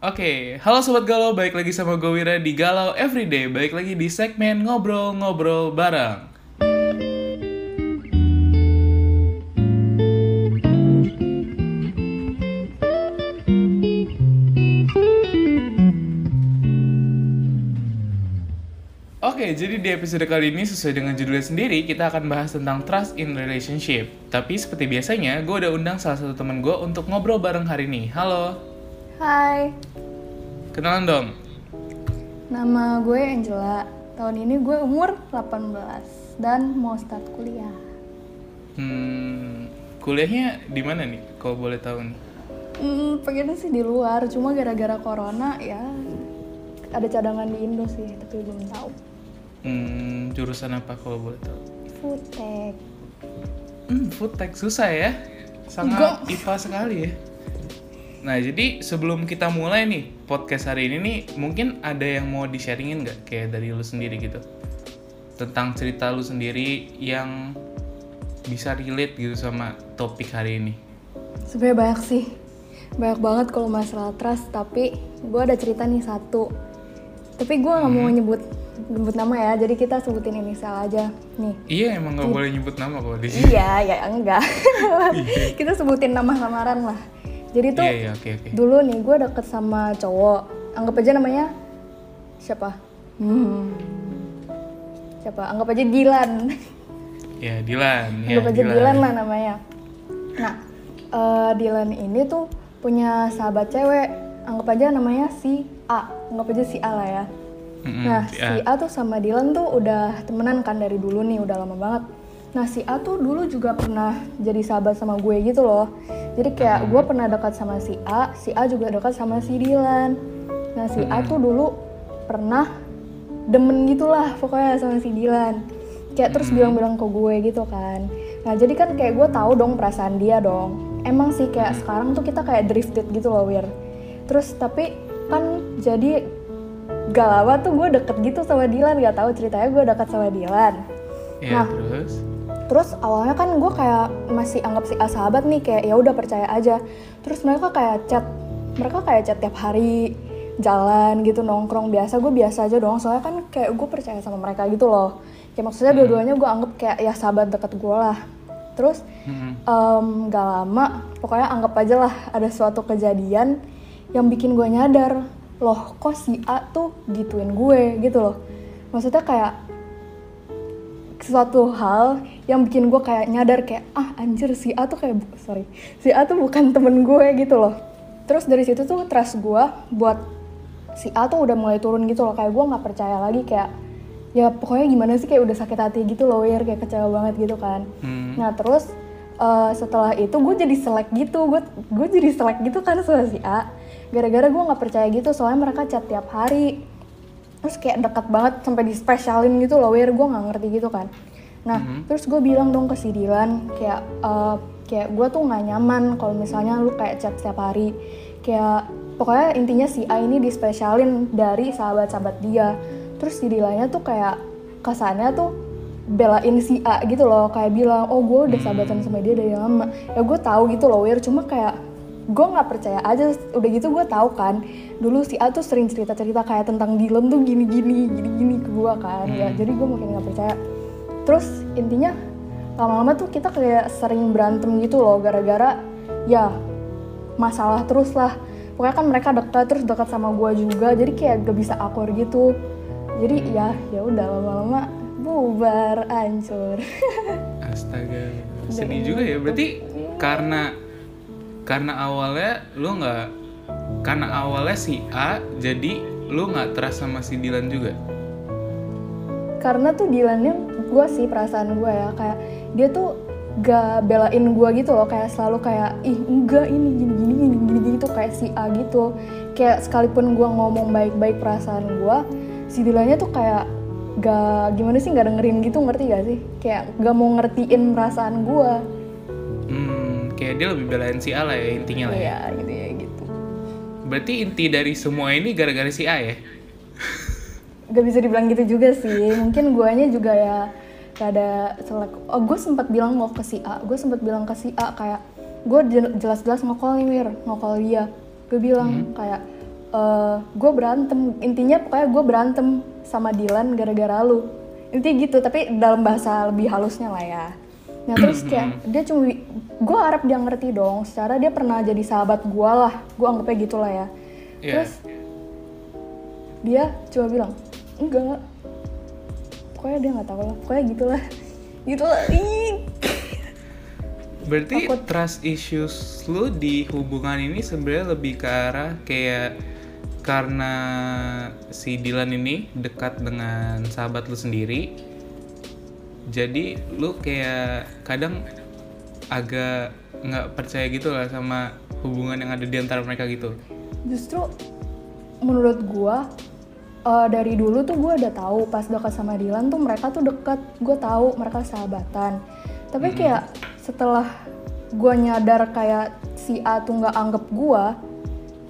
Oke, halo Sobat Galau, balik lagi sama gue Wira di Galau Everyday Balik lagi di segmen Ngobrol-Ngobrol Bareng Oke, jadi di episode kali ini sesuai dengan judulnya sendiri, kita akan bahas tentang trust in relationship. Tapi seperti biasanya, gue udah undang salah satu temen gue untuk ngobrol bareng hari ini. Halo, Hai, kenalan dong. nama gue Angela. Tahun ini gue umur 18 dan mau start kuliah. Hmm, kuliahnya di mana nih? Kalau boleh tahu nih. Hmm, pengennya sih di luar, cuma gara-gara corona ya ada cadangan di Indo sih, tapi belum tahu. Hmm, jurusan apa kalau boleh tahu? Food tech. Hmm, food tech susah ya. Sangat Enggak. IPA sekali ya. Nah, jadi sebelum kita mulai nih podcast hari ini nih, mungkin ada yang mau di-sharingin nggak kayak dari lu sendiri gitu? Tentang cerita lu sendiri yang bisa relate gitu sama topik hari ini. Sebenarnya banyak sih, banyak banget kalau masalah trust. Tapi gue ada cerita nih satu. Tapi gue nggak mau nyebut nyebut nama ya, jadi kita sebutin inisial aja. Nih, Iya, emang nggak boleh nyebut nama kalau di sini. iya ya enggak. kita sebutin nama samaran lah. Jadi tuh Iya, iya, oke, oke. dulu nih gue deket sama cowok anggap aja namanya siapa hmm. siapa anggap aja Dilan Ya, Dilan. Ya, anggap aja Dilan lah namanya nah eh, Dilan ini tuh punya sahabat cewek anggap aja namanya si A anggap aja si A lah ya Mm-mm, Nah, si si A tuh sama Dilan tuh udah temenan kan dari dulu nih, udah lama banget. Nah, si A tuh dulu juga pernah jadi sahabat sama gue gitu loh. Jadi kayak gue pernah dekat sama si A, si A juga dekat sama si Dilan. Nah, si A tuh dulu pernah demen gitulah pokoknya sama si Dilan. Kayak terus bilang-bilang ke gue gitu kan. Nah, jadi kan kayak gue tahu dong perasaan dia dong. Emang sih kayak sekarang tuh kita kayak drifted gitu loh, Wir. Terus tapi kan jadi gak lama tuh gue deket gitu sama Dilan gak tahu ceritanya gue deket sama Dilan Ya, Nah. terus? Terus awalnya kan gue kayak masih anggap si A sahabat nih kayak ya udah percaya aja. Terus mereka kayak chat mereka kayak chat tiap hari jalan gitu nongkrong biasa gue biasa aja dong soalnya kan kayak gue percaya sama mereka gitu loh. Kayak maksudnya dua-duanya gue anggap kayak ya sahabat deket gue lah. Terus Mm-mm. em, gak lama pokoknya anggap aja lah ada suatu kejadian yang bikin gue nyadar loh kok si A tuh gituin gue gitu loh. Maksudnya kayak suatu hal yang bikin gue kayak nyadar kayak ah anjir si A tuh kayak sorry si A tuh bukan temen gue gitu loh terus dari situ tuh trust gue buat si A tuh udah mulai turun gitu loh kayak gue nggak percaya lagi kayak ya pokoknya gimana sih kayak udah sakit hati gitu loh ya kayak kecewa banget gitu kan Hmm. Nah terus eh, setelah itu gue jadi selek gitu, gue gue jadi selek gitu kan sama si A. Gara-gara gue nggak percaya gitu, soalnya mereka chat tiap hari. Terus kayak dekat banget sampai di spesialin gitu loh, where gue nggak ngerti gitu kan. Nah terus gue bilang dong ke si Dilan kayak eh, kayak gue tuh nggak nyaman kalau misalnya lu kayak chat setiap hari. Kayak pokoknya intinya si A ini dispesialin dari sahabat-sahabat dia. Terus si Dilannya tuh kayak kesannya tuh belain si A gitu loh kayak bilang oh gue udah sahabatan sama dia dari lama ya gue tahu gitu loh Wir cuma kayak gue nggak percaya aja udah gitu gue tahu kan dulu si A tuh sering cerita cerita kayak tentang Dylan tuh gini gini gini gini ke gue kan ya. Jadi gue makin nggak percaya. Terus intinya lama-lama tuh kita kayak sering berantem gitu loh gara-gara ya masalah terus lah. Pokoknya kan mereka dekat terus dekat sama gue juga jadi kayak gak bisa akur gitu. Jadi ya ya udah lama-lama bubar hancur. Astaga, sedih juga ya. Berarti karena karena awalnya lu nggak karena awalnya si A jadi lu nggak trust sama si Dilan juga. karena tuh Dilannya gue sih perasaan gue ya kayak dia tuh gak belain gue gitu loh kayak selalu kayak ih enggak ini gini gini gini gini tuh kayak si A gitu. Kayak sekalipun gue ngomong baik-baik perasaan gue si Dilannya tuh kayak gak gimana sih gak dengerin gitu ngerti gak sih? Kayak gak mau ngertiin perasaan gue Hmm, kayak dia lebih belain si A lah ya intinya lah ya. Iya gitu ya gitu. Berarti inti dari semua ini gara-gara si A ya? gak bisa dibilang gitu juga sih. Mungkin guanya juga ya ada selek oh gue sempat bilang mau ke si A. Gue sempat bilang ke si A kayak gue jelas-jelas ngokol nih Mir ngokol dia. Gue bilang kayak gue berantem. Intinya pokoknya gue berantem sama Dilan gara-gara lu. Intinya gitu tapi dalam bahasa lebih halusnya lah ya nah terus kayak dia cuma gue harap dia ngerti dong secara dia pernah jadi sahabat gue lah gue anggapnya gitulah ya Iya. terus dia cuma bilang enggak pokoknya dia nggak tahu lah pokoknya gitulah gitulah Ih. Berarti Takut. trust issues lu di hubungan ini sebenarnya lebih ke arah kayak karena si Dilan ini dekat dengan sahabat lu sendiri. Jadi lu kayak kadang agak nggak percaya gitu lah sama hubungan yang ada di antara mereka gitu. justru menurut gua eh, dari dulu tuh gua udah tahu pas dekat sama Dilan tuh mereka tuh deket. Gue tahu mereka sahabatan. Tapi kayak setelah gua nyadar kayak si A tuh nggak anggap gua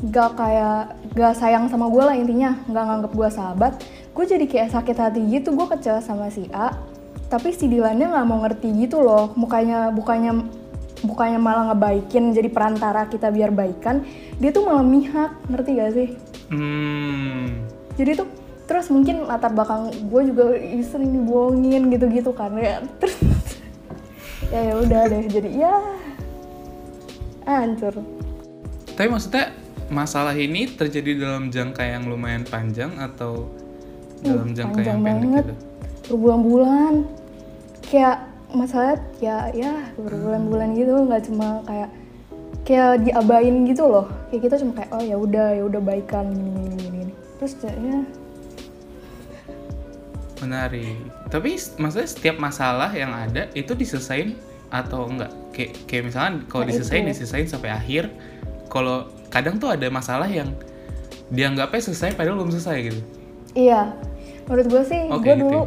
gak kayak gak sayang sama gue lah intinya nggak nganggep gua sahabat gue jadi kayak sakit hati gitu. Gue kecewa sama si A tapi si Dilannya nggak mau ngerti gitu loh. Mukanya bukannya bukannya malah ngebaikin jadi perantara kita biar baikan dia tuh malah mihak. Ngerti gak sih? Hmm. jadi tuh terus mungkin latar belakang gue juga sering dibohongin gitu-gitu kan. Ya terus ya ya udah deh. Jadi ya hancur. Tapi maksudnya masalah ini terjadi dalam jangka yang lumayan panjang atau dalam jangka panjang yang pendek banget. gitu? berbulan-bulan kayak masalah ya ya berbulan-bulan gitu nggak cuma kayak kayak diabain gitu loh kayak kita cuma kayak oh ya udah ya udah baikan gini gini gini, terus ya Menarik. Tapi maksudnya setiap masalah yang ada itu diselesain atau enggak? Kayak kayak misalnya kalau Nah, diselesain itu. diselesain sampai akhir. Kalau kadang tuh ada masalah yang dianggapnya selesai padahal belum selesai gitu. Iya, menurut gue sih, Oke, gue gitu dulu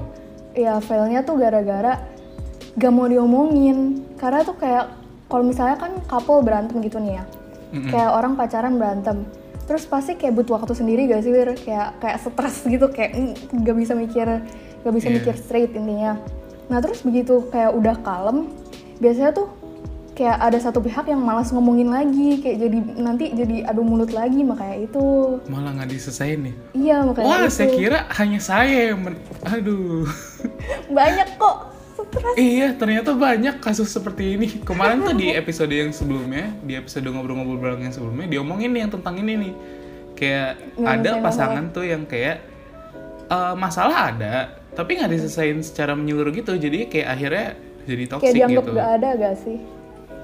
ya failnya tuh gara-gara gak mau diomongin. Karena tuh kayak kalau misalnya kan couple berantem gitu nih ya, Mm-mm. kayak orang pacaran berantem, terus pasti kayak butuh waktu sendiri gak sih, Wir? Kayak kayak stres gitu, kayak mm, gak bisa mikir, gak bisa Iya. mikir straight intinya. Nah terus begitu kayak udah kalem, biasanya tuh kayak ada satu pihak yang malas ngomongin lagi, kayak jadi nanti jadi adu mulut lagi, makanya itu. Malah nggak diselesain nih. Iya makanya Wah, itu. saya kira hanya saya yang men- aduh. banyak kok stres iya, ternyata banyak kasus seperti ini. Kemarin tuh di episode yang sebelumnya, di episode ngobrol-ngobrol bareng yang sebelumnya, diomongin nih yang tentang ini nih. Kayak Nggak ada pasangan tuh yang kayak eh, masalah ada, tapi nggak diselesain secara menyeluruh gitu. Jadi kayak akhirnya jadi toxic kayak dianggap gitu. gak ada gak sih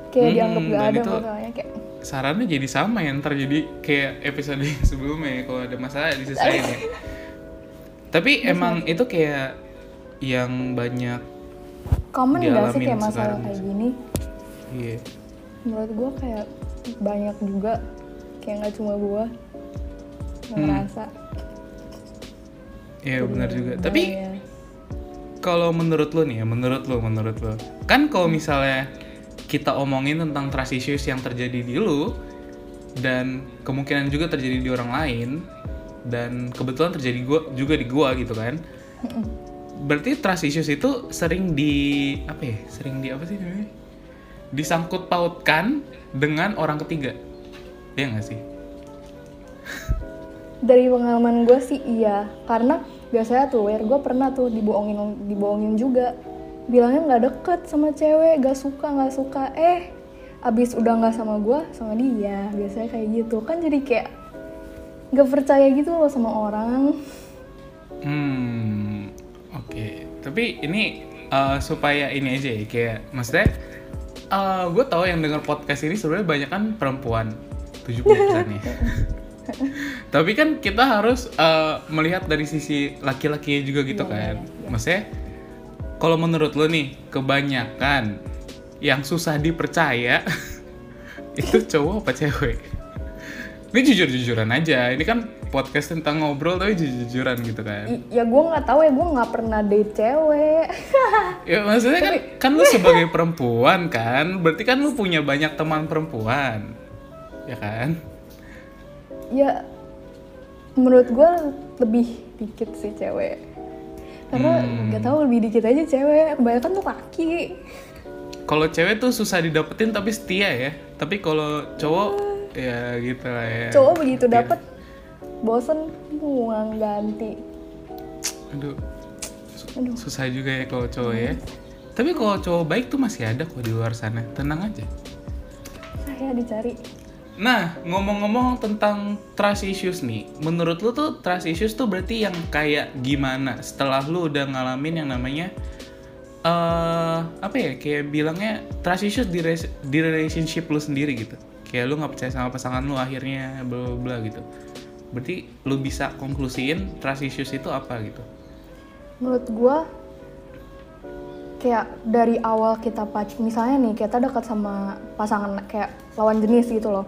kayak Hmm, dianggap gak ada itu- masalahnya kayak Sarannya jadi sama ya, ntar jadi kayak episode yang sebelumnya ya, kalau ada masalah diselesain ya. Tapi emang itu kayak yang banyak common gak sih kayak masalah sekarang kayak gini iya. menurut gue kayak banyak juga kayak nggak cuma gue yang Hmm. ngerasa Iya benar juga. Tapi ya? kalau menurut lo nih ya, menurut lo, menurut lo, kan kalau misalnya kita omongin tentang trust issues yang terjadi di lo dan kemungkinan juga terjadi di orang lain dan kebetulan terjadi gua juga di gua gitu kan. Berarti trust issues itu sering di apa ya? Sering di apa sih namanya? Disangkut pautkan dengan orang ketiga. Iya nggak sih? dari pengalaman gue sih iya karena biasanya tuh wer gue pernah tuh dibohongin dibohongin juga bilangnya nggak deket sama cewek gak suka nggak suka eh abis udah nggak sama gue sama dia biasanya kayak gitu kan jadi kayak nggak percaya gitu loh sama orang Hmm, oke. Tapi ini uh, supaya ini aja ya, kayak maksudnya uh, gue tahu yang dengar podcast ini sebenarnya banyak kan perempuan 70 ya. Tapi kan kita harus uh, melihat dari sisi laki-lakinya juga gitu Iya, kan. iya, iya. Maksudnya kalau menurut lo nih kebanyakan yang susah dipercaya itu cowok apa cewek? Ini jujur-jujuran aja. Ini kan podcast tentang ngobrol tapi jujur-jujuran gitu kan. I- ya gue nggak tahu ya gue nggak pernah date cewek Ya maksudnya kan kan lu sebagai perempuan kan, berarti kan lu punya banyak teman perempuan. Ya kan? ya menurut gue lebih dikit sih cewek karena Hmm. nggak tahu lebih dikit aja cewek kebanyakan tuh laki Kalau cewek tuh susah didapetin tapi setia ya. Tapi kalau cowok ya gitu lah ya. cowok begitu Setia. dapet bosen buang ganti aduh Aduh. susah juga ya kalau cowok ya tapi kalau cowok baik tuh masih ada kok di luar sana tenang aja saya dicari Nah, ngomong-ngomong tentang trust issues nih, menurut lu tuh trust issues tuh berarti yang kayak gimana setelah lu udah ngalamin yang namanya eh apa ya kayak bilangnya trust issues di, res- di relationship lu sendiri gitu. Kayak lu nggak percaya sama pasangan lu akhirnya bla bla gitu. Berarti lu bisa konklusiin trust issues itu apa gitu. menurut gua kayak dari awal kita pac misalnya nih kita dekat sama pasangan kayak lawan jenis gitu loh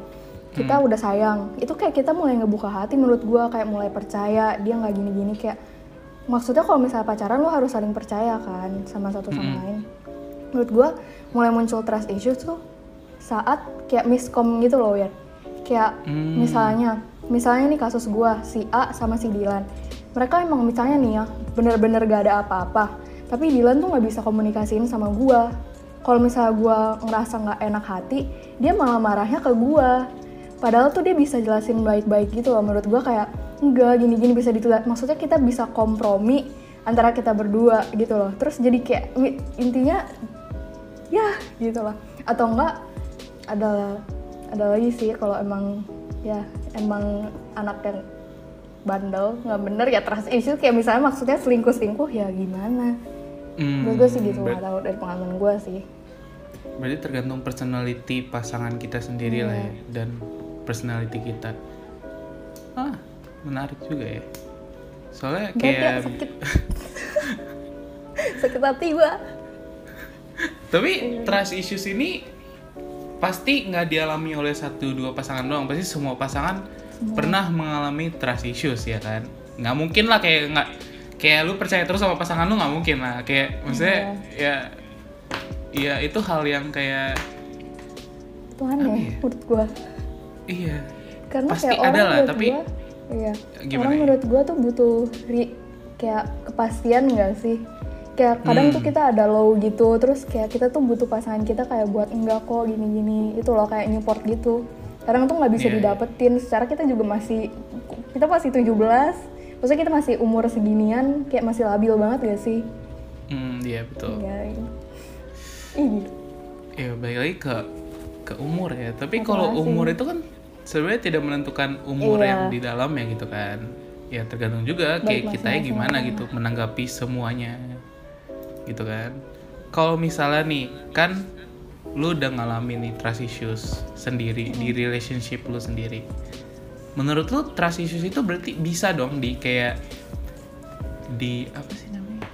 kita udah sayang. Itu kayak kita mulai ngebuka hati menurut gua kayak mulai percaya dia nggak gini-gini kayak maksudnya kalau misalnya pacaran lo harus saling percaya kan sama satu sama lain. Menurut gua mulai muncul trust issues tuh saat kayak miskom gitu loh ya kayak Hmm. misalnya misalnya nih kasus gua si A sama si Dilan. Mereka emang misalnya nih ya bener-bener gak ada apa-apa tapi Dilan tuh nggak bisa komunikasiin sama gua. Kalau misalnya gua ngerasa nggak enak hati dia malah marahnya ke gua padahal tuh dia bisa jelasin baik-baik gitu loh menurut gua kayak enggak gini-gini bisa ditulis. Maksudnya kita bisa kompromi antara kita berdua gitu loh. Terus jadi kayak intinya ya gitu lah atau enggak ada ada lagi sih kalau emang ya emang anak yang bandel nggak bener ya trust issue. Kayak misalnya maksudnya selingkuh selingkuh ya gimana? Hmm, menurut gue sih gitu nggak tahu dari pengalaman gue sih. Berarti tergantung personality pasangan kita sendiri lah ya dan personality kita. Ah, menarik juga ya. Soalnya Gak ya kayak sakit sakit hati gue Tapi trust issues ini pasti nggak dialami oleh satu dua pasangan doang. Pasti semua pasangan pernah mengalami trust issues ya kan. Nggak mungkin lah kayak nggak kayak lu percaya terus sama pasangan lu nggak mungkin lah. Kayak maksudnya ya ya itu hal yang kayak Tuhan ya menurut gue iya karena Pasti kayak ada orang lah, tapi gua, iya gimana orang ya? menurut gue tuh butuh ri- kayak kepastian gak sih kayak kadang Hmm. tuh kita ada low gitu terus kayak kita tuh butuh pasangan kita kayak buat enggak kok gini-gini itu loh kayak Newport gitu kadang tuh nggak bisa Iya, iya. didapetin secara kita juga masih kita masih 17 maksudnya kita masih umur seginian kayak masih labil banget gak sih hmm iya betul. ya ini Ya balik lagi ke ke umur ya. Tapi kalau umur itu kan sebenarnya tidak menentukan umur Iya. yang di dalamnya gitu kan. Ya tergantung juga Baik kayak kitanya masing-masing gimana gitu menanggapi semuanya. Gitu kan. Kalau misalnya nih kan lu udah ngalamin nih trust issues sendiri di relationship lu sendiri. Menurut lu trust issues itu berarti bisa dong di kayak di apa sih namanya?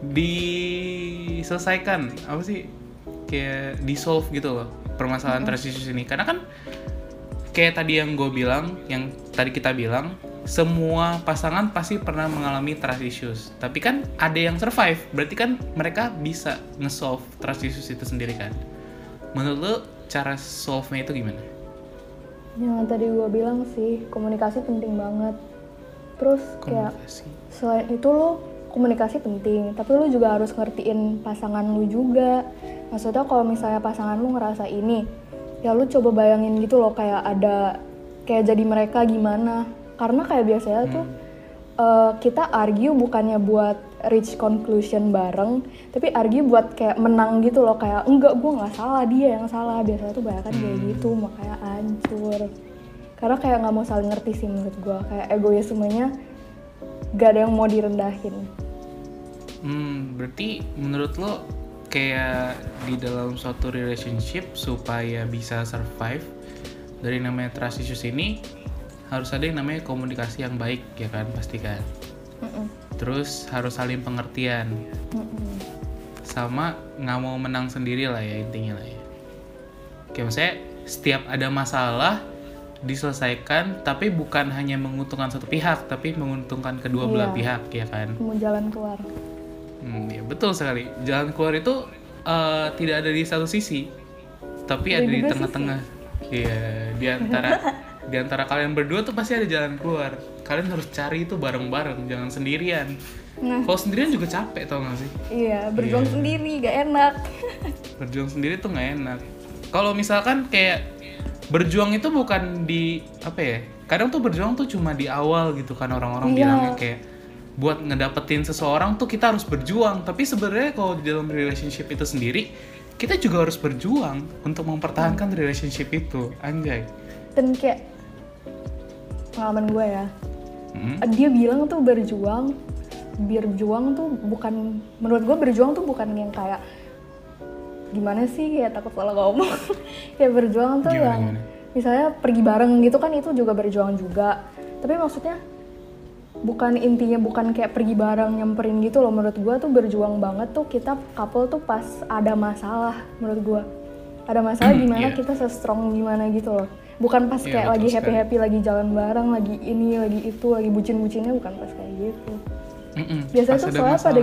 diselesaikan apa sih kayak di solve gitu loh permasalahan trust issues ini karena kan kayak tadi yang gue bilang yang tadi kita bilang semua pasangan pasti pernah mengalami trust issues. Tapi kan ada yang survive. Berarti kan mereka bisa nge-solve trust issues itu sendiri kan? Menurut lu cara solve-nya itu gimana? yang tadi gue bilang sih komunikasi penting banget. Terus kayak selain itu lo komunikasi penting. Tapi lu juga harus ngertiin pasangan lu juga. Maksudnya kalau misalnya pasangan lu ngerasa ini ya lu coba bayangin gitu loh kayak ada kayak jadi mereka gimana. Karena kayak biasanya tuh eh, kita argue bukannya buat reach conclusion bareng tapi argue buat kayak menang gitu loh. Kayak enggak gue nggak salah dia yang salah. Biasanya tuh banyak kayak gitu makanya hancur. Karena kayak nggak mau saling ngerti sih menurut gue kayak egoismenya gak ada yang mau direndahin. Hmm, berarti menurut lo kayak di dalam suatu relationship supaya bisa survive dari namanya trust issues ini harus ada yang namanya komunikasi yang baik ya kan pasti kan. Mm-mm. Terus harus saling pengertian Mm-mm. sama nggak mau menang sendiri lah ya intinya lah ya. Kayak maksudnya setiap ada masalah diselesaikan tapi bukan hanya menguntungkan satu pihak tapi menguntungkan kedua belah Iya. pihak ya kan. mau jalan keluar Hmm, ya betul sekali. Jalan keluar itu eh, tidak ada di satu sisi, tapi Ada ada di tengah-tengah. Iya, di antara di antara kalian berdua tuh pasti ada jalan keluar. Kalian harus cari itu bareng-bareng, jangan sendirian. nah Kalau sendirian juga capek tau gak sih? iya berjuang Iya. sendiri gak enak Berjuang sendiri tuh nggak enak. Kalau misalkan kayak berjuang itu bukan di apa ya? kadang tuh berjuang tuh cuma di awal gitu kan orang-orang Iya. bilangnya kayak buat ngedapetin seseorang tuh kita harus berjuang. Tapi sebenarnya kalau di dalam relationship itu sendiri kita juga harus berjuang untuk mempertahankan relationship itu. Anjay. Dan kayak pengalaman gue ya. Mm. dia bilang tuh berjuang berjuang tuh bukan menurut gue berjuang tuh bukan yang kayak gimana sih kayak takut salah ngomong. Kayak berjuang tuh Gimana, yang gimana? misalnya pergi bareng gitu kan itu juga berjuang juga. Tapi maksudnya bukan intinya bukan kayak pergi bareng nyamperin gitu loh. Menurut gue tuh berjuang banget tuh kita couple tuh pas ada masalah menurut gue ada masalah gimana Iya. kita se-strong gimana gitu loh. Bukan pas Iya, kayak lagi happy happy lagi jalan bareng lagi ini lagi itu lagi bucin bucinnya bukan pas kayak gitu. Mm-mm, biasanya pas tuh soalnya masalah, pada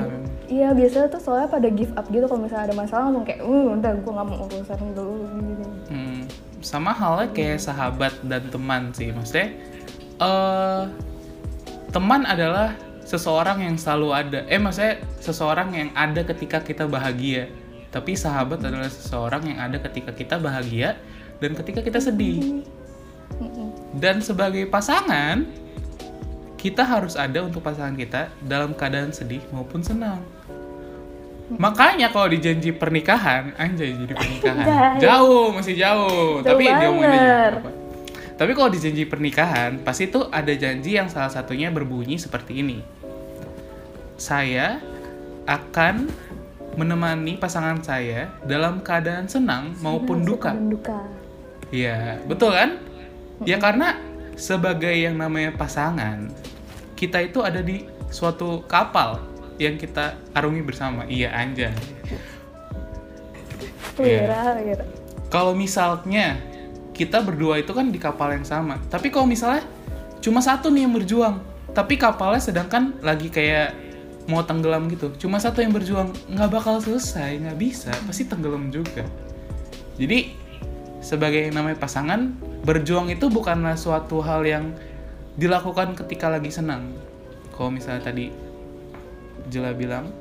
iya biasanya tuh soalnya pada give up gitu kalau misalnya ada masalah langsung kayak uh udah gue nggak mau urusan dulu gitu. Hmm, sama halnya kayak sahabat dan teman sih. Maksudnya eh teman adalah seseorang yang selalu ada. Eh maksudnya seseorang yang ada ketika kita bahagia. Tapi sahabat adalah seseorang yang ada ketika kita bahagia dan ketika kita sedih. Dan sebagai pasangan kita harus ada untuk pasangan kita dalam keadaan sedih maupun senang. Makanya kalau di janji pernikahan anjay jadi pernikahan. Jauh masih jauh, Jauh tapi banget. nggak apa-apa. Tapi kalau di janji pernikahan pasti tuh ada janji yang salah satunya berbunyi seperti ini saya akan menemani pasangan saya dalam keadaan senang maupun duka Iya, betul kan? Ya karena sebagai yang namanya pasangan, kita itu ada di suatu kapal yang kita arungi bersama. Iya, anjay. Wira. Kalau misalnya kita berdua itu kan di kapal yang sama, tapi kalau misalnya cuma satu nih yang berjuang, tapi kapalnya sedangkan lagi kayak mau tenggelam gitu, cuma satu yang berjuang, nggak bakal selesai, nggak bisa, pasti tenggelam juga. Jadi sebagai namanya pasangan, berjuang itu bukanlah suatu hal yang dilakukan ketika lagi senang. Kalau misalnya tadi Jela bilang,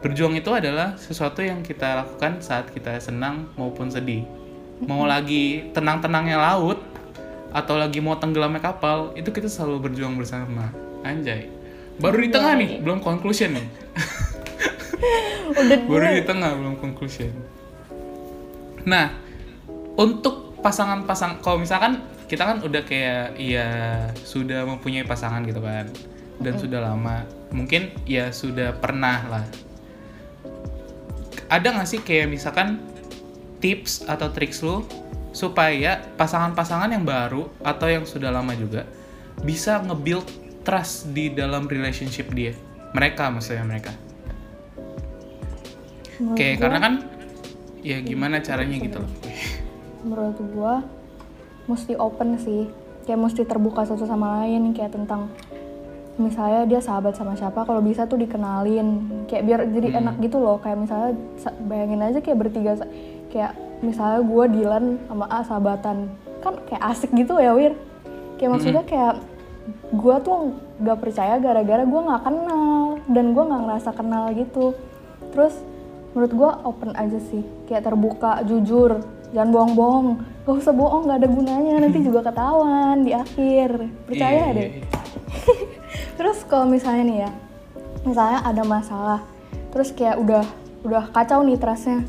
berjuang itu adalah sesuatu yang kita lakukan saat kita senang maupun sedih. Mau lagi tenang-tenangnya laut atau lagi mau tenggelamnya kapal, itu kita selalu berjuang bersama. Anjay. Baru di tengah nih, belum conclusion nih. udah Baru di tengah belum conclusion. Nah, untuk pasangan-pasang kalau misalkan kita kan udah kayak ya sudah mempunyai pasangan gitu kan dan sudah lama mungkin ya sudah pernah lah ada nggak sih kayak misalkan tips atau triks lu supaya pasangan-pasangan yang baru atau yang sudah lama juga bisa nge-build trust di dalam relationship dia. Mereka maksudnya mereka. Kayak gua- karena kan ya gimana caranya gitu loh. menurut gua mesti open sih. Kayak mesti terbuka satu sama lain kayak tentang misalnya dia sahabat sama siapa kalau bisa tuh dikenalin. Kayak biar jadi Hmm. enak gitu loh. Kayak misalnya sa- bayangin aja kayak bertiga kayak misalnya gua Dilan sama A sahabatan. Kan kayak asik gitu ya Wir. Kayak maksudnya kayak gua tuh gak percaya gara-gara gua nggak kenal dan gua nggak ngerasa kenal gitu. Terus menurut gua open aja sih kayak terbuka jujur jangan bohong-bohong. Gak usah bohong nggak ada gunanya nanti juga ketahuan di akhir. Percaya Iya, deh. iya, iya. terus kalau misalnya nih ya misalnya ada masalah terus kayak udah udah kacau nih trustnya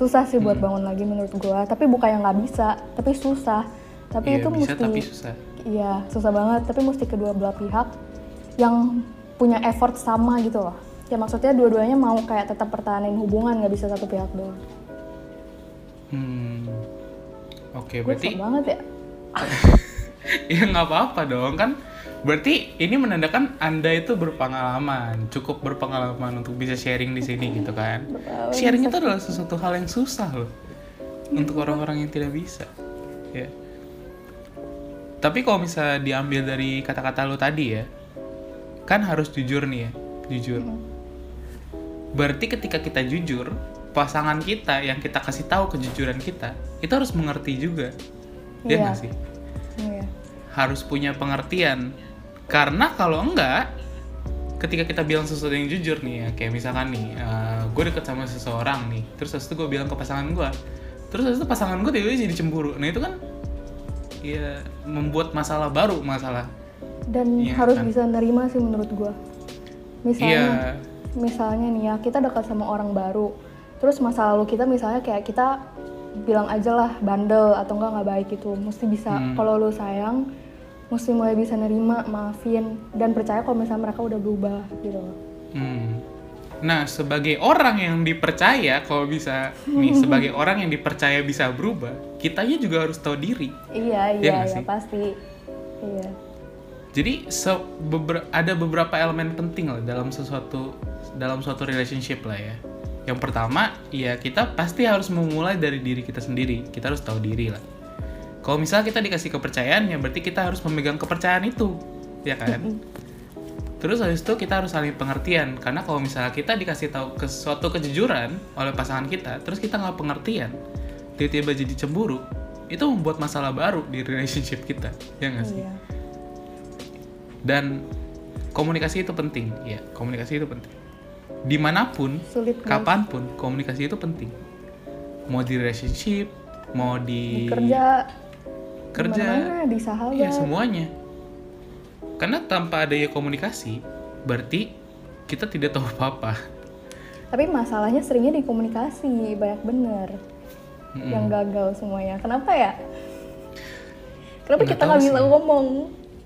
susah sih Hmm. buat bangun lagi menurut gua tapi bukan yang nggak bisa tapi susah tapi Iya, itu bisa mesti tapi susah. iya susah banget tapi mesti kedua belah pihak yang punya effort sama gitu loh ya maksudnya dua-duanya mau kayak tetap pertahanin hubungan nggak bisa satu pihak doang Hmm. Oke, gue berarti banget ya ya nggak apa-apa dong kan. Berarti ini menandakan Anda itu berpengalaman, cukup berpengalaman untuk bisa sharing di sini gitu kan. Berpengalaman Sharing itu adalah sesuatu hal yang susah loh untuk orang-orang yang tidak bisa. Ya. Tapi kalau misalnya diambil dari kata-kata lo tadi ya, kan harus jujur nih ya, jujur. Berarti ketika kita jujur, pasangan kita yang kita kasih tahu kejujuran kita, itu harus mengerti juga. Ya Iya. nggak sih? Iya. Harus punya pengertian. Karena kalau enggak, ketika kita bilang sesuatu yang jujur nih ya, kayak misalkan nih, gue deket sama seseorang nih, terus habis itu gue bilang ke pasangan gue, terus habis itu pasangan gue tiba-tiba jadi cemburu. Nah itu kan ya membuat masalah baru masalah dan Iya, harus kan? bisa nerima sih menurut gua misalnya iya misalnya nih ya kita dekat sama orang baru terus masa lalu kita misalnya kayak kita bilang aja lah bandel atau enggak nggak baik gitu mesti bisa Hmm. kalau lu sayang mesti mulai bisa nerima maafin dan percaya kalau misalnya mereka udah berubah gitu loh Hmm. Nah, sebagai orang yang dipercaya, kalau bisa nih, sebagai orang yang dipercaya bisa berubah, kitanya juga harus tahu diri. iya Iya iya nggak iya sih? pasti iya Jadi se- beber- ada beberapa elemen penting lah dalam sesuatu dalam suatu relationship lah ya. Yang pertama, ya kita pasti harus memulai dari diri kita sendiri. Kita harus tahu diri lah. Kalau misalnya kita dikasih kepercayaan, ya berarti kita harus memegang kepercayaan itu, ya kan? Terus habis itu kita harus saling pengertian karena kalau misalnya kita dikasih tahu ke suatu kejujuran oleh pasangan kita, terus kita nggak pengertian, tiba-tiba jadi cemburu, itu membuat masalah baru di relationship kita, ya nggak sih? iya Dan komunikasi itu penting, ya komunikasi itu penting. Di mana pun, sulit kapan pun, komunikasi itu penting. Mau di relationship, mau di di, kerja kerja, di sahabat Iya semuanya. Karena tanpa adanya komunikasi, berarti kita tidak tahu apa-apa. tapi masalahnya seringnya di komunikasi banyak bener Mm-mm. yang gagal semuanya kenapa ya kenapa Nggak kita nggak bisa ngomong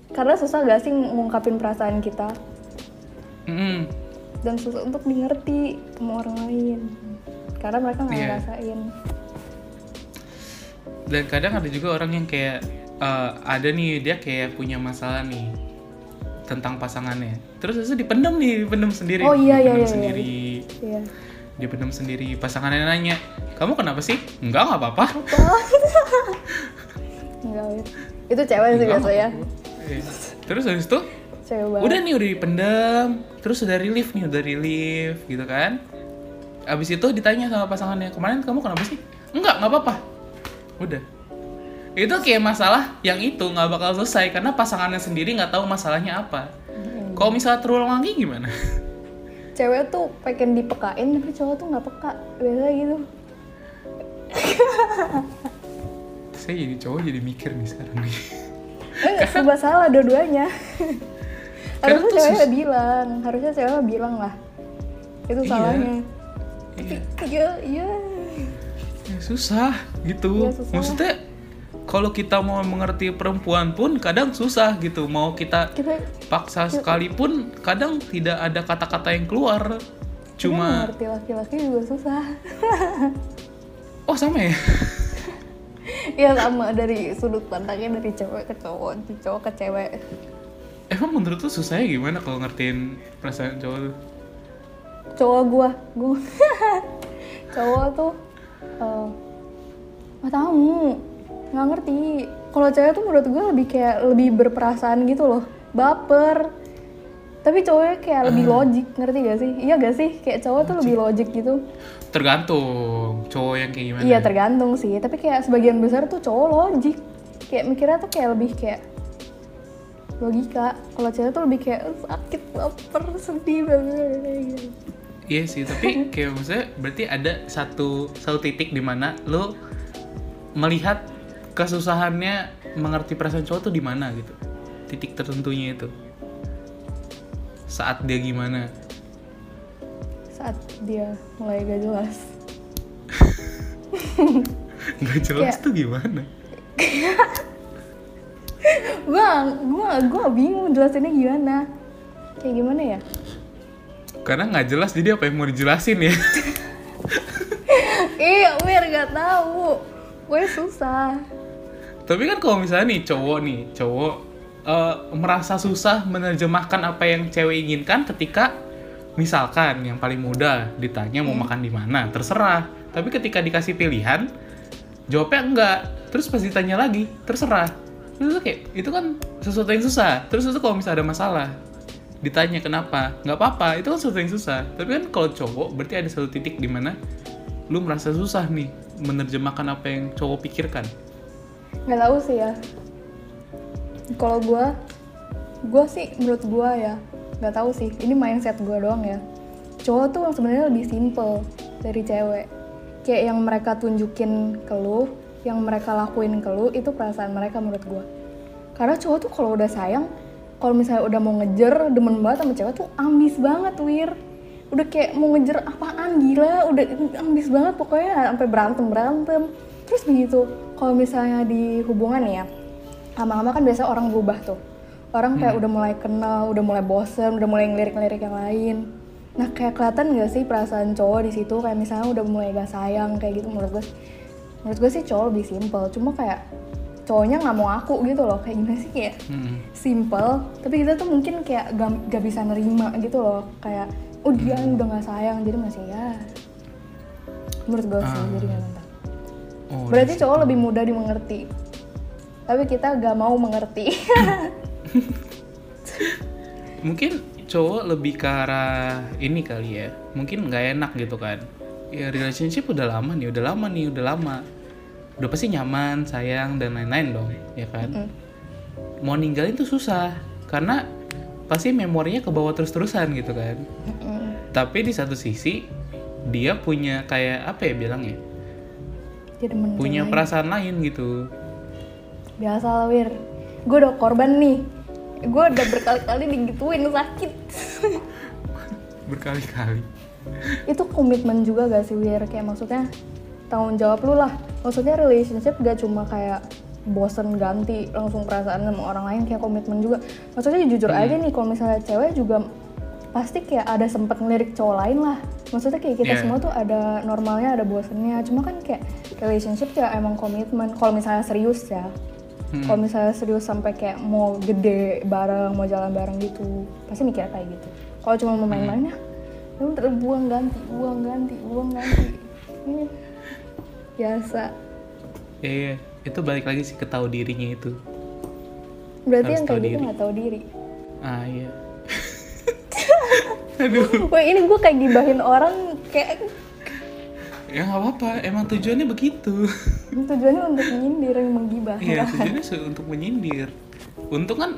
karena susah gak sih ngungkapin perasaan kita Mm-mm. dan susah untuk dimengerti sama orang lain karena mereka nggak Iya. ngerasain Dan kadang ada juga orang yang kayak eh, ada nih dia kayak punya masalah nih tentang pasangannya. Terus itu dipendam nih, dipendam sendiri. Oh, iya, iya, dipendam iya, sendiri. iya Dipendam sendiri. Pasangannya nanya, "Kamu kenapa sih?" "Enggak, nggak apa-apa." Enggak, Wit. itu cewek sih biasanya nggak apa-apa. Iya. Terus habis itu cewek udah nih udah dipendam terus udah relief nih udah relief gitu kan abis itu ditanya sama pasangannya kemarin kamu kenapa sih enggak nggak apa-apa udah itu kayak masalah yang itu nggak bakal selesai karena pasangannya sendiri nggak tahu masalahnya apa kalau misalnya terulang lagi gimana cewek tuh pengen dipekain tapi cowok tuh nggak peka biasa gitu saya jadi cowok jadi mikir nih sekarang nih Eh, serba salah dua-duanya. Harusnya sus- bilang, harusnya cewek bilang lah. Itu Iya. salahnya. Iya. Iya, iya. Ya, susah gitu. Iya, susah. maksudnya kalau kita mau mengerti perempuan pun kadang susah gitu. Mau kita Kita paksa sekalipun kadang tidak ada kata-kata yang keluar. Cuma cuma ngerti laki-laki juga susah. oh sama ya? Iya sama. Dari sudut pandangnya dari cewek ke cowok, dari cowok ke cewek. emang menurut tuh susahnya gimana kalau ngertiin perasaan cowok tuh Cowok gua, gua cowok tuh eh nggak tahu, nggak ngerti. Kalau cewek tuh menurut gua lebih kayak lebih berperasaan gitu loh, baper. Tapi cowoknya kayak lebih Ah. logik, ngerti gak sih? Iya gak sih? Kayak cowok tuh lebih logik gitu. tergantung cowok yang kayak gimana Iya tergantung sih, tapi kayak sebagian besar tuh cowok logik. Kayak mikirnya tuh kayak lebih kayak logika. Kalau cewek tuh lebih kayak "Eh, sakit, baper, sedih banget. gitu. Iya sih tapi kayak maksudnya berarti ada satu satu titik di mana lo melihat kesusahannya mengerti perasaan cowok tuh di mana gitu titik tertentunya itu saat dia gimana Saat dia mulai gak jelas. nggak jelas Kayak- tuh gimana Gua, gua, gua bingung jelasinnya gimana. Kayak gimana ya? Karena nggak jelas jadi apa yang mau dijelasin ya Iya, Wir gak tahu. Gue susah. Tapi kan kalau misalnya nih cowok nih, cowok eh, merasa susah menerjemahkan apa yang cewek inginkan ketika misalkan yang paling mudah ditanya mau makan di mana, terserah. Tapi ketika dikasih pilihan, jawabnya enggak. Terus pas ditanya lagi, terserah. Tuh kayak itu kan sesuatu yang susah. Terus itu kalau misalnya ada masalah, ditanya kenapa, nggak apa-apa. Itu kan sesuatu yang susah. Tapi kan kalau cowok berarti ada satu titik di mana lu merasa susah nih menerjemahkan apa yang cowok pikirkan. Gak tahu sih ya. Kalau gue, gue sih menurut gue ya, gak tahu sih. Ini mindset gue doang ya. Cowok tuh sebenarnya lebih simple dari cewek. Kayak yang mereka tunjukin ke lu, yang mereka lakuin ke lu itu perasaan mereka menurut gue karena cowok tuh kalau udah sayang kalau misalnya udah mau ngejer demen banget sama cewek tuh ambis banget wir. Udah kayak mau ngejer apaan gila. Udah ambis banget pokoknya sampai berantem berantem terus begitu kalau misalnya di hubungan ya lama-lama kan biasa orang berubah tuh. Orang kayak udah mulai kenal udah mulai bosen udah mulai ngelirik-ngelirik yang lain. Nah kayak kelihatan gak sih perasaan cowok di situ? Kayak misalnya udah mulai gak sayang kayak gitu menurut gue menurut gue sih cowok lebih simpel. Cuma kayak cowoknya nggak mau aku gitu loh. Kayak gimana sih? Kayak Hmm. simple. Tapi kita tuh mungkin kayak gak, gak bisa nerima gitu loh. Kayak oh dia udah nggak sayang. Jadi masih ya menurut gue sih. Ah. jadi nggak nonton Oh, berarti cowok lebih mudah dimengerti. Tapi kita gak mau mengerti. Mungkin cowok lebih ke arah ini kali ya. Mungkin nggak enak gitu kan. Ya relationship udah lama nih udah lama nih udah lama udah pasti nyaman sayang dan lain-lain dong ya kan? Mm. mau ninggalin tuh susah karena pasti memorinya ke bawah terus-terusan gitu kan? Mm-mm. tapi di satu sisi dia punya kayak apa ya bilangnya? Punya lain. perasaan lain gitu. Biasa lah wir. Gue udah korban nih. Gue udah berkali-kali digituin sakit. Berkali-kali. Itu komitmen juga gak sih wir? Kayak maksudnya tanggung jawab lu lah maksudnya relationship gak cuma kayak bosen ganti langsung perasaan sama orang lain kayak komitmen juga. Maksudnya jujur aja nih kalau misalnya cewek juga pasti kayak ada sempet ngelirik cowok lain lah. Maksudnya kayak kita Iya. semua tuh ada normalnya ada bosennya. Cuma kan kayak relationship ya emang komitmen. Kalau misalnya serius ya. Hmm. kalau misalnya serius sampai kayak mau gede bareng mau jalan bareng gitu pasti mikirnya kayak gitu. Kalau cuma mau main-main ya lu ntar buang ganti buang ganti buang ganti. Ini biasa. Iya, itu balik lagi sih ke tahu dirinya itu. Berarti Harus yang kayak gitu nggak tahu diri? Ah iya. Aduh. Wah ini gue kayak gibahin orang kayak ya nggak apa-apa. Emang tujuannya begitu. Tujuannya untuk nyindir yang menggibah iya tujuannya untuk menyindir. Untung kan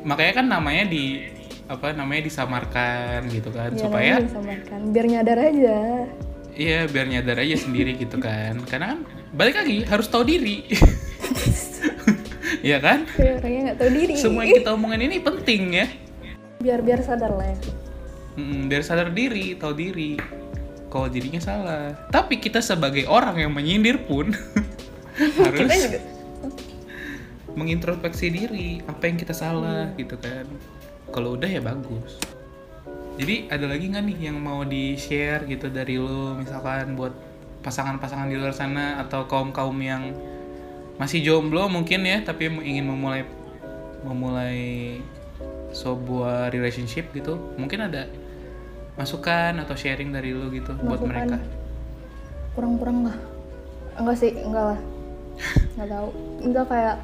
makanya kan namanya di apa namanya disamarkan gitu kan Ya, supaya disamarkan. biar nyadar aja iya biar nyadar aja sendiri gitu kan. Karena kan balik lagi harus tahu diri. Iya kan? Kayak orangnya nggak tahu diri. Semua yang kita omongin ini penting ya. Biar biar sadar lah ya. Mm, biar sadar diri tahu diri. Kalau dirinya salah. Tapi kita sebagai orang yang menyindir pun harus kita juga. mengintrospeksi diri apa yang kita salah gitu kan. Kalau udah ya bagus jadi ada lagi nggak nih yang mau di share gitu dari lo? Misalkan buat pasangan-pasangan di luar sana atau kaum kaum yang masih jomblo mungkin ya tapi ingin memulai memulai sebuah relationship gitu. Mungkin ada masukan atau sharing dari lo gitu buat Masukan. mereka? Kurang-kurang lah. Enggak sih enggak lah. Nggak tahu. Enggak kayak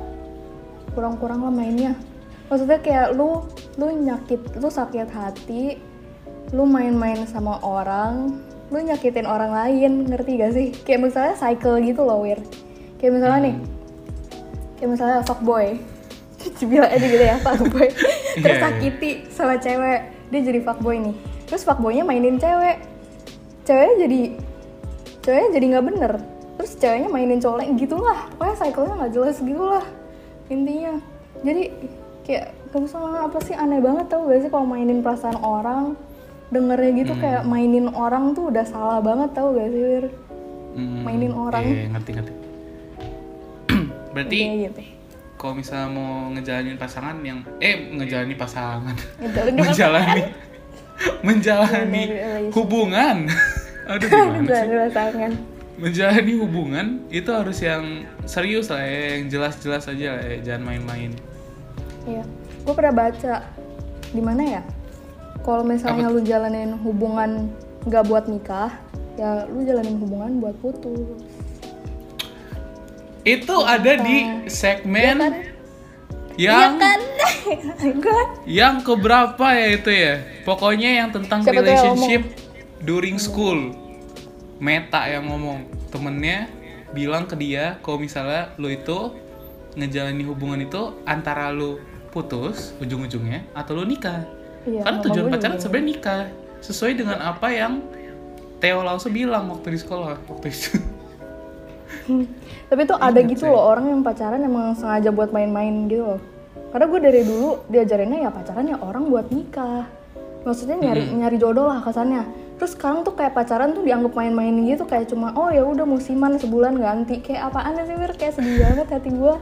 kurang-kurang lah mainnya. Maksudnya kayak lu lu nyakit lu sakit hati lu main-main sama orang lu nyakitin orang lain ngerti gak sih? Kayak misalnya cycle gitu loh wir. Kayak misalnya nih kayak misalnya fuckboy bilang aja gitu ya fuckboy terus Iya, iya. sakiti sama cewek dia jadi fuckboy nih. Terus fuckboynya mainin cewek. Ceweknya jadi ceweknya jadi nggak bener. Terus ceweknya mainin cowok lain gitulah. Pokoknya cycle-nya nggak jelas gitulah intinya. Jadi kayak gak bisa apa sih aneh banget tau gak sih kalau mainin perasaan orang dengernya gitu kayak mainin orang tuh udah salah banget tau gak sih Wir? Hmm, mainin orang. iya, ngerti ngerti. Berarti Kayak gitu kalau misalnya mau ngejalanin pasangan yang eh ngejalanin pasangan. Menjalani menjalani Menjalani hubungan. Aduh gimana sih? Jangan pasangan. Menjalani hubungan itu harus yang serius lah ya yang jelas-jelas aja lah ya jangan main-main. Iya, gue pernah baca di mana ya? Kalau misalnya lu jalanin hubungan nggak buat nikah, ya lu jalanin hubungan buat putus. itu ada di segmen Iya yang kan? Gue yang keberapa ya itu ya? Pokoknya yang tentang Siapa yang relationship during school. Meta yang ngomong. Temennya bilang ke dia kalau misalnya lu itu ngejalani hubungan itu antara lu putus ujung-ujungnya atau lu nikah Iya, mama tujuan pacaran sebenarnya nikah sesuai dengan apa yang Theo Lause bilang waktu di sekolah waktu itu Tapi tuh ada Ingat, gitu loh orang yang pacaran emang sengaja buat main-main gitu loh. Karena gue dari dulu diajarinnya ya pacaran ya orang buat nikah. Maksudnya nyari nyari jodoh lah kesannya. Terus sekarang tuh kayak pacaran tuh dianggap main-main gitu kayak cuma oh ya udah musiman sebulan ganti kayak apaan sih Mir kayak sedih banget hati gue.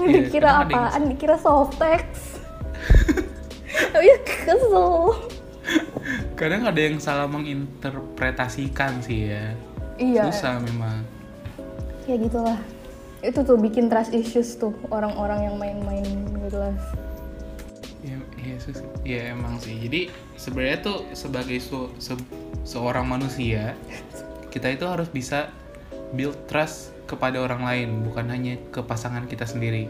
Iya, Dikira ada apaan? Dikira soft text. Iya kesel. kadang ada yang salah menginterpretasikan sih ya Iya. susah memang Ya gitulah. Itu tuh bikin trust issues tuh orang-orang yang main-main gitu lah. ya, ya, ya emang sih jadi sebenarnya tuh sebagai su- se- seorang manusia kita itu harus bisa build trust kepada orang lain bukan hanya ke pasangan kita sendiri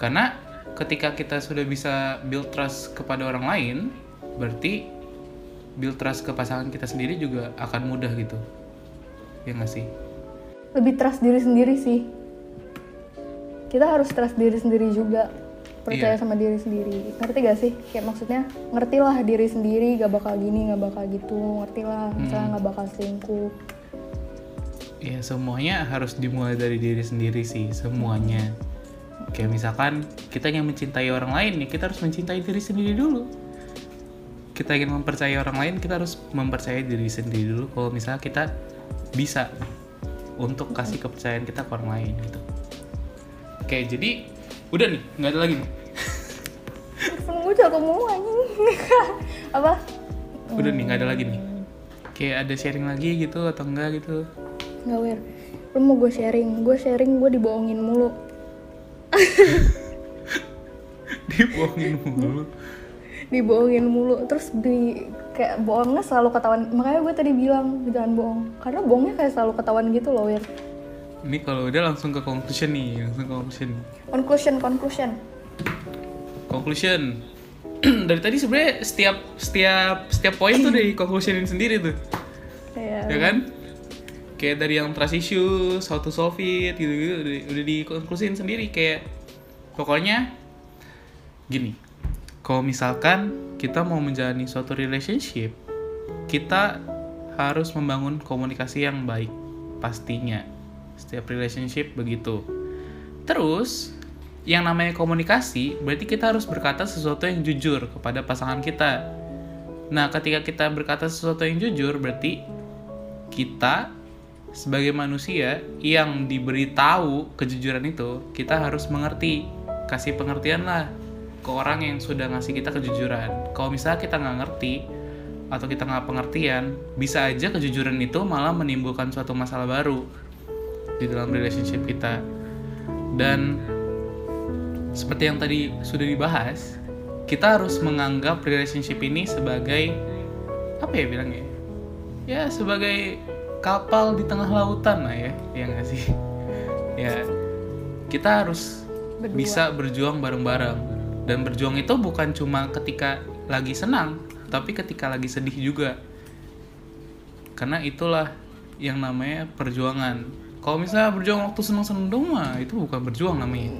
karena ketika kita sudah bisa build trust kepada orang lain berarti build trust ke pasangan kita sendiri juga akan mudah gitu. Ya nggak sih? Lebih trust diri sendiri sih. Kita harus trust diri sendiri juga. Percaya Iya. sama diri sendiri. Ngerti gak sih? Kayak maksudnya ngerti lah diri sendiri gak bakal gini gak bakal gitu. Ngerti lah misalnya Hmm. gak bakal selingkuh. Ya semuanya harus dimulai dari diri sendiri sih semuanya. Kayak misalkan kita yang mencintai orang lain ya kita harus mencintai diri sendiri dulu. Kita ingin mempercayai orang lain kita harus mempercayai diri sendiri dulu. Kalau misalnya kita bisa untuk kasih kepercayaan kita ke orang lain gitu. Oke jadi udah nih nggak ada lagi nih. Mulu anjing apa Udah nih nggak ada lagi nih. Kayak ada sharing lagi gitu atau enggak gitu. nggak wir lu mau gue sharing gue sharing gue dibohongin mulu Dibohongin mulu. dibohongin mulu terus di kayak bohongnya selalu ketahuan. Makanya gue tadi bilang jangan bohong. Karena bohongnya kayak selalu ketahuan gitu loh wir. Ini kalau udah langsung ke conclusion nih, langsung ke conclusion. conclusion conclusion. Conclusion. Dari tadi sebenarnya setiap setiap setiap poin tuh dari conclusionin sendiri tuh. Kayak ya kan kayak dari yang trust issues how to solve it gitu gitu udah, udah dikonklusin sendiri kayak pokoknya gini kalau misalkan kita mau menjalani suatu relationship kita harus membangun komunikasi yang baik pastinya. Setiap relationship begitu. Terus yang namanya komunikasi berarti kita harus berkata sesuatu yang jujur kepada pasangan kita. Nah ketika kita berkata sesuatu yang jujur berarti kita sebagai manusia yang diberitahu kejujuran itu kita harus mengerti kasih pengertian lah ke orang yang sudah ngasih kita kejujuran. Kalau misalnya kita nggak ngerti atau kita nggak pengertian bisa aja kejujuran itu malah menimbulkan suatu masalah baru di dalam relationship kita. Dan seperti yang tadi sudah dibahas kita harus menganggap relationship ini sebagai apa ya bilangnya? Ya sebagai kapal di tengah lautan lah ya? Ya nggak sih? Ya kita harus Berdua. bisa berjuang bareng-bareng. Dan berjuang itu bukan cuma ketika lagi senang tapi ketika lagi sedih juga. Karena itulah yang namanya perjuangan. Kalau misalnya berjuang waktu senang-senang dong mah itu bukan berjuang namanya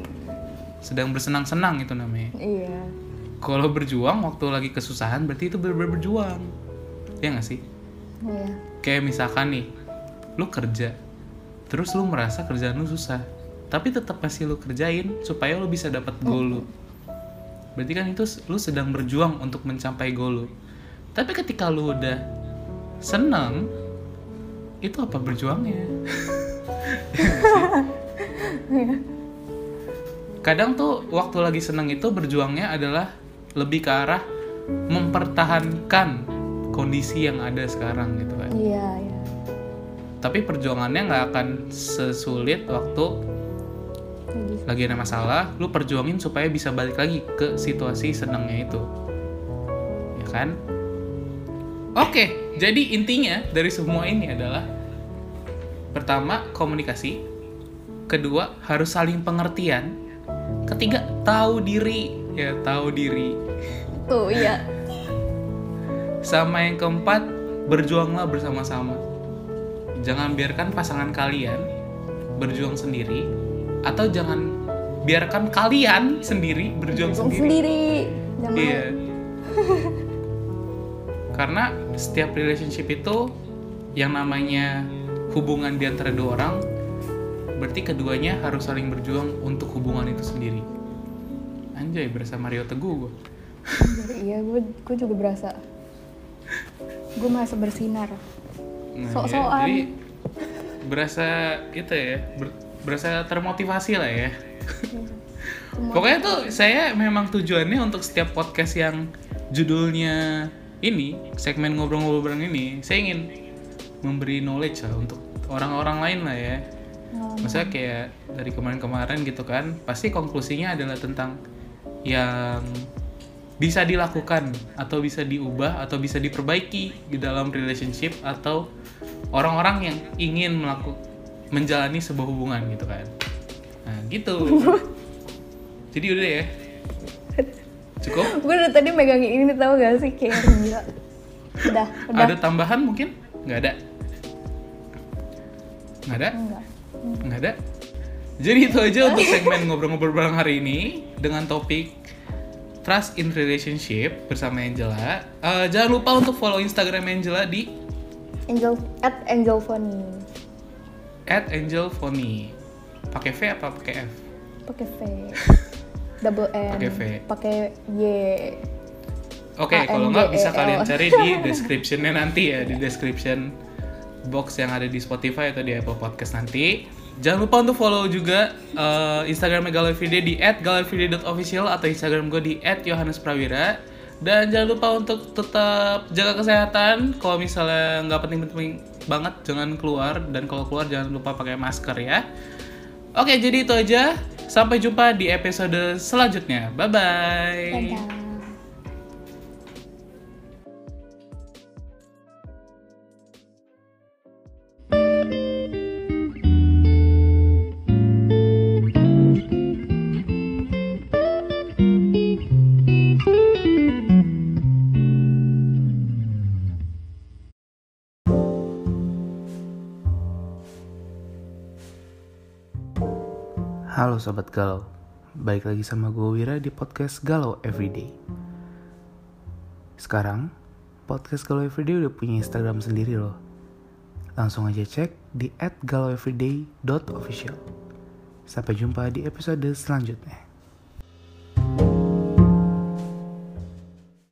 sedang bersenang-senang itu namanya. Iya. Kalau berjuang waktu lagi kesusahan berarti itu benar-benar berjuang. Ya nggak sih? Iya kayak misalkan nih lu kerja terus lu merasa kerjaan lu susah tapi tetap masih lu kerjain supaya lu bisa dapat goal lu. Berarti kan itu lu sedang berjuang untuk mencapai goal lu. Tapi ketika lu udah senang itu apa berjuangnya? Ya kadang tuh waktu lagi senang itu berjuangnya adalah lebih ke arah mempertahankan kondisi yang ada sekarang gitu kan. Iya iya. Tapi perjuangannya nggak akan sesulit waktu lagi ada masalah lu perjuangin supaya bisa balik lagi ke situasi senangnya itu. Ya kan? Oke jadi intinya dari semua ini adalah pertama komunikasi. Kedua harus saling pengertian. Ketiga tahu diri. Ya tahu diri. Tuh iya sama yang keempat berjuanglah bersama-sama. Jangan biarkan pasangan kalian berjuang sendiri atau jangan biarkan kalian sendiri berjuang Berjuang sendiri. sendiri. Jangan. Iya. Karena setiap relationship itu yang namanya hubungan di antara dua orang berarti keduanya harus saling berjuang untuk hubungan itu sendiri. Anjay berasa Mario Teguh gue iya gue gue juga berasa gue merasa bersinar Nah, Sok-sokan. ya, jadi berasa itu ya, ber- berasa termotivasi lah ya. Cuma- Pokoknya tuh saya memang tujuannya untuk setiap podcast yang judulnya ini, segmen ngobrol-ngobrol bareng ini, saya ingin memberi knowledge lah untuk orang-orang lain lah ya. Maksudnya kayak dari kemarin-kemarin gitu kan, pasti konklusinya adalah tentang yang bisa dilakukan atau bisa diubah atau bisa diperbaiki di dalam relationship atau orang-orang yang ingin melakukan menjalani sebuah hubungan gitu kan. Nah, gitu. Jadi udah ya. Cukup? gue dari tadi megangin ini tau gak sih kayak gila udah udah Ada tambahan mungkin? Nggak ada. Nggak ada? Nggak ada. Jadi itu aja untuk segmen ngobrol-ngobrol bareng hari ini dengan topik trust in relationship bersama Angela. Eh, jangan lupa untuk follow Instagram Angela di angel at angel funny @angelfony. Pakai V apa pakai F? pakai V double N Pakai V. pakai Y Oke, A, kalau nggak bisa E, kalian cari di descriptionnya nanti ya di description box yang ada di Spotify atau di Apple Podcast nanti. Jangan lupa untuk follow juga eh, Instagramnya Everyday di @galaueveryday.official atau Instagram gue di @yohanesprawira. Dan jangan lupa untuk tetap jaga kesehatan. Kalau misalnya nggak penting-penting banget, jangan keluar. Dan kalau keluar jangan lupa pakai masker ya. Oke, jadi itu aja. Sampai jumpa di episode selanjutnya. Bye-bye. Halo Sobat Galau, balik lagi sama gue Wira di podcast Galau Everyday. Sekarang, podcast Galau Everyday udah punya Instagram sendiri loh. Langsung aja cek di @galaueveryday.official. Sampai jumpa di episode selanjutnya.